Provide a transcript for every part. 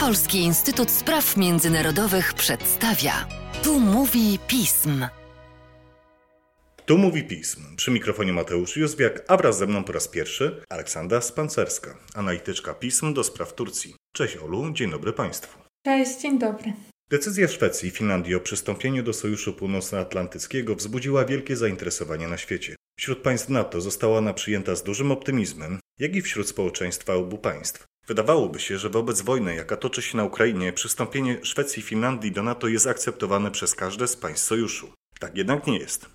Polski Instytut Spraw Międzynarodowych przedstawia. Tu mówi pism. Tu mówi pism. Przy mikrofonie Mateusz Józwiak, a wraz ze mną po raz pierwszy Aleksandra Spancerska, analityczka pism do spraw Turcji. Cześć Olu, dzień dobry Państwu. Cześć, dzień dobry. Decyzja Szwecji i Finlandii o przystąpieniu do Sojuszu Północnoatlantyckiego wzbudziła wielkie zainteresowanie na świecie. Wśród państw NATO została ona przyjęta z dużym optymizmem, jak i wśród społeczeństwa obu państw. Wydawałoby się, że wobec wojny, jaka toczy się na Ukrainie, przystąpienie Szwecji i Finlandii do NATO jest akceptowane przez każde z państw sojuszu. Tak jednak nie jest.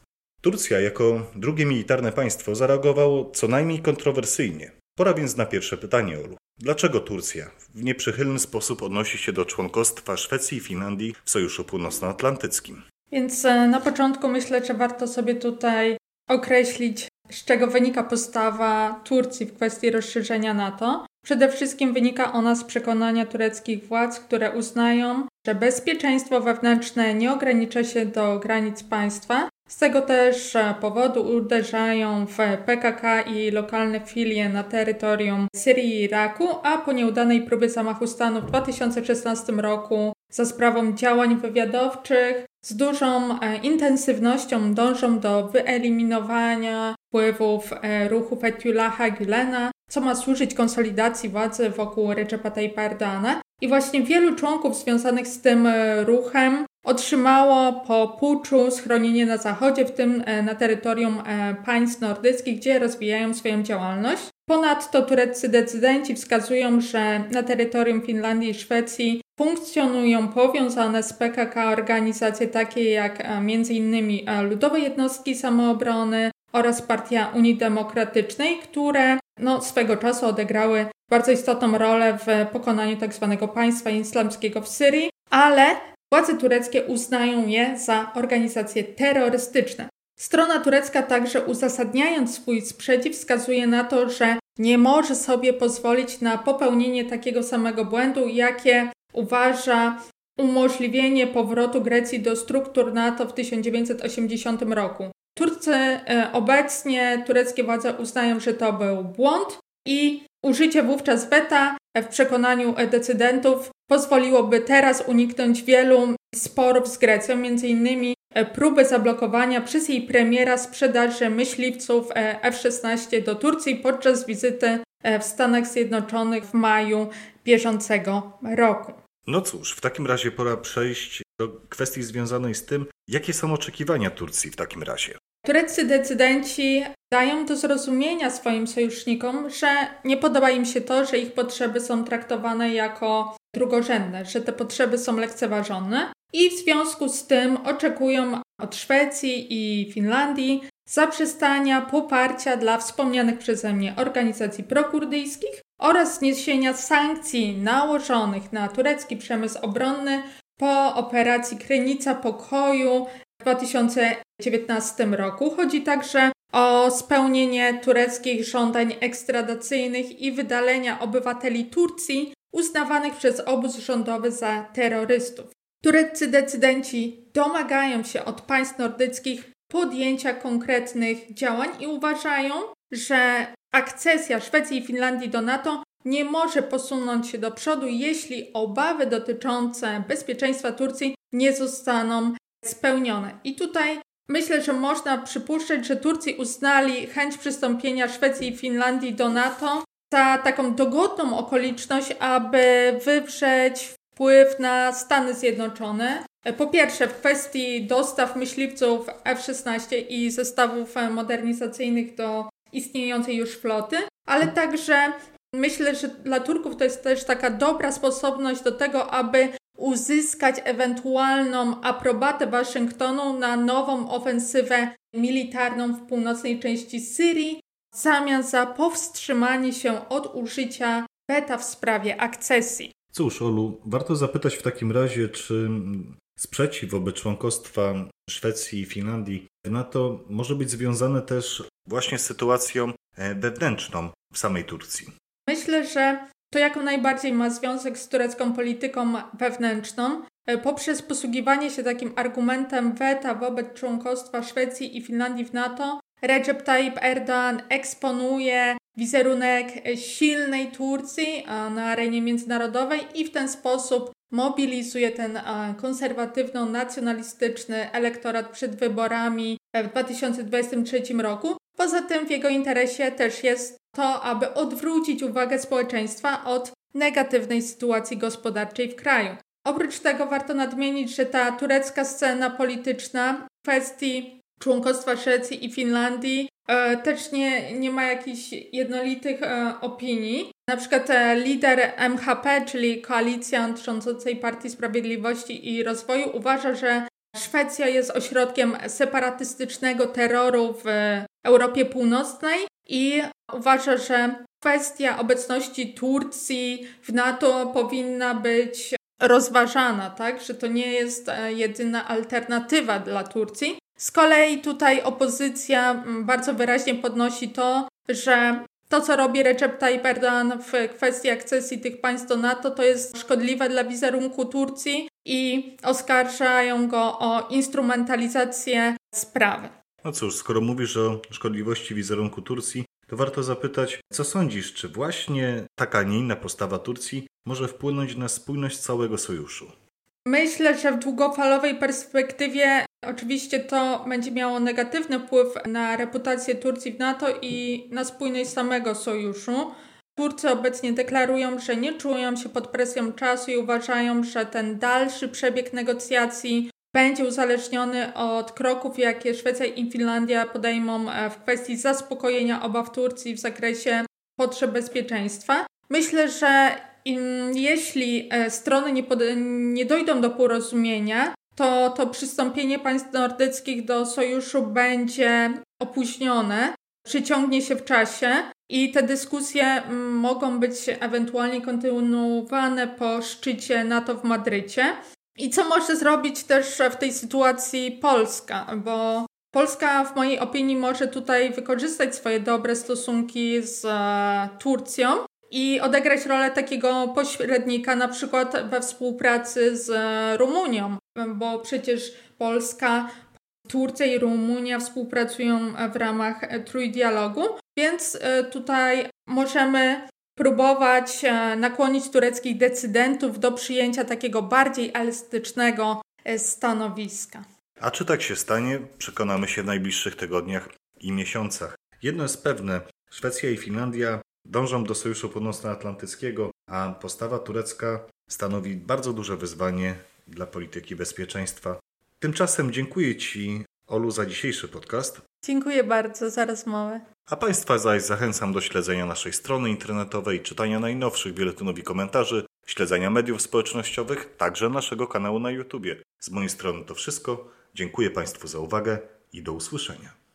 Turcja, jako drugie militarne państwo, zareagowało co najmniej kontrowersyjnie. Pora więc na pierwsze pytanie, Olu. Dlaczego Turcja w nieprzychylny sposób odnosi się do członkostwa Szwecji i Finlandii w Sojuszu Północnoatlantyckim? Więc e, na początku myślę, że warto sobie tutaj określić, z czego wynika postawa Turcji w kwestii rozszerzenia NATO. Przede wszystkim wynika ona z przekonania tureckich władz, które uznają, że bezpieczeństwo wewnętrzne nie ogranicza się do granic państwa. Z tego też powodu uderzają w PKK i lokalne filie na terytorium Syrii i Iraku, a po nieudanej próbie zamachu stanu w 2016 roku za sprawą działań wywiadowczych z dużą e, intensywnością dążą do wyeliminowania wpływów e, ruchu Fethullaha Gülena, co ma służyć konsolidacji władzy wokół Recepa Tayyipa Erdogana. I właśnie wielu członków związanych z tym e, ruchem otrzymało po puczu schronienie na zachodzie, w tym na terytorium państw nordyckich, gdzie rozwijają swoją działalność. Ponadto tureccy decydenci wskazują, że na terytorium Finlandii i Szwecji funkcjonują powiązane z PKK organizacje takie jak m.in. Ludowe Jednostki Samoobrony oraz Partia Unii Demokratycznej, które no, swego czasu odegrały bardzo istotną rolę w pokonaniu tzw. Tak państwa islamskiego w Syrii, ale władze tureckie uznają je za organizacje terrorystyczne. Strona turecka także uzasadniając swój sprzeciw wskazuje na to, że nie może sobie pozwolić na popełnienie takiego samego błędu, jakie uważa umożliwienie powrotu Grecji do struktur NATO w 1980 roku. Turcy e, obecnie, tureckie władze uznają, że to był błąd i użycie wówczas weta w przekonaniu decydentów pozwoliłoby teraz uniknąć wielu sporów z Grecją, innymi e, próby zablokowania przez jej premiera sprzedaży myśliwców e, F-16 do Turcji podczas wizyty w Stanach Zjednoczonych w maju bieżącego roku. No cóż, w takim razie pora przejść do kwestii związanej z tym, jakie są oczekiwania Turcji w takim razie. Tureccy decydenci dają do zrozumienia swoim sojusznikom, że nie podoba im się to, że ich potrzeby są traktowane jako drugorzędne, że te potrzeby są lekceważone i w związku z tym oczekują od Szwecji i Finlandii zaprzestania poparcia dla wspomnianych przeze mnie organizacji prokurdyjskich oraz zniesienia sankcji nałożonych na turecki przemysł obronny po operacji Krynica Pokoju w 2019 roku. Chodzi także o spełnienie tureckich żądań ekstradacyjnych i wydalenia obywateli Turcji uznawanych przez obóz rządowy za terrorystów. Tureccy decydenci domagają się od państw nordyckich podjęcia konkretnych działań i uważają, że akcesja Szwecji i Finlandii do NATO nie może posunąć się do przodu, jeśli obawy dotyczące bezpieczeństwa Turcji nie zostaną spełnione. I tutaj myślę, że można przypuszczać, że Turcy uznali chęć przystąpienia Szwecji i Finlandii do NATO za taką dogodną okoliczność, aby wywrzeć wpływ na Stany Zjednoczone. Po pierwsze, w kwestii dostaw myśliwców F-16 i zestawów modernizacyjnych do istniejącej już floty, ale także myślę, że dla Turków to jest też taka dobra sposobność do tego, aby uzyskać ewentualną aprobatę Waszyngtonu na nową ofensywę militarną w północnej części Syrii, w zamian za powstrzymanie się od użycia beta w sprawie akcesji. Cóż, Olu, warto zapytać w takim razie, czy sprzeciw wobec członkostwa Szwecji i Finlandii w NATO może być związany też właśnie z sytuacją e, wewnętrzną w samej Turcji. Myślę, że to jak najbardziej ma związek z turecką polityką wewnętrzną. E, poprzez posługiwanie się takim argumentem weta wobec członkostwa Szwecji i Finlandii w NATO, Recep Tayyip Erdoğan eksponuje wizerunek silnej Turcji na arenie międzynarodowej i w ten sposób mobilizuje ten konserwatywno-nacjonalistyczny elektorat przed wyborami w 2023 roku. Poza tym w jego interesie też jest to, aby odwrócić uwagę społeczeństwa od negatywnej sytuacji gospodarczej w kraju. Oprócz tego warto nadmienić, że ta turecka scena polityczna w kwestii członkostwa Szwecji i Finlandii e, też nie, nie ma jakichś jednolitych e, opinii. Na przykład e, lider MHP, czyli koalicja rządzącej Partii Sprawiedliwości i Rozwoju, uważa, że Szwecja jest ośrodkiem separatystycznego terroru w Europie Północnej i uważa, że kwestia obecności Turcji w NATO powinna być rozważana, tak, że to nie jest e, jedyna alternatywa dla Turcji. Z kolei tutaj opozycja mm, bardzo wyraźnie podnosi to, że to, co robi Recep Tayyip Erdoğan w kwestii akcesji tych państw do NATO, to jest szkodliwe dla wizerunku Turcji i oskarżają go o instrumentalizację sprawy. No cóż, skoro mówisz o szkodliwości wizerunku Turcji, to warto zapytać, co sądzisz, czy właśnie taka, nie inna postawa Turcji może wpłynąć na spójność całego sojuszu? Myślę, że w długofalowej perspektywie oczywiście to będzie miało negatywny wpływ na reputację Turcji w NATO i na spójność samego sojuszu. Turcy obecnie deklarują, że nie czują się pod presją czasu i uważają, że ten dalszy przebieg negocjacji będzie uzależniony od kroków, jakie Szwecja i Finlandia podejmą e, w kwestii zaspokojenia obaw Turcji w zakresie potrzeb bezpieczeństwa. Myślę, że jeśli e, strony nie, nie dojdą do porozumienia, to to przystąpienie państw nordyckich do sojuszu będzie opóźnione, przyciągnie się w czasie i te dyskusje mogą być ewentualnie kontynuowane po szczycie NATO w Madrycie. I co może zrobić też w tej sytuacji Polska? Bo Polska, w mojej opinii, może tutaj wykorzystać swoje dobre stosunki z e, Turcją i odegrać rolę takiego pośrednika, na przykład we współpracy z Rumunią, bo przecież Polska, Turcja i Rumunia współpracują w ramach trójdialogu, więc e, tutaj możemy próbować e, nakłonić tureckich decydentów do przyjęcia takiego bardziej elastycznego e, stanowiska. A czy tak się stanie, przekonamy się w najbliższych tygodniach i miesiącach. Jedno jest pewne: Szwecja i Finlandia dążą do Sojuszu Północnoatlantyckiego, a postawa turecka stanowi bardzo duże wyzwanie dla polityki bezpieczeństwa. Tymczasem dziękuję Ci, Olu, za dzisiejszy podcast. Dziękuję bardzo za rozmowę. A Państwa zaś zachęcam do śledzenia naszej strony internetowej, czytania najnowszych biuletynów i komentarzy, śledzenia mediów społecznościowych, także naszego kanału na YouTube. Z mojej strony to wszystko. Dziękuję Państwu za uwagę i do usłyszenia.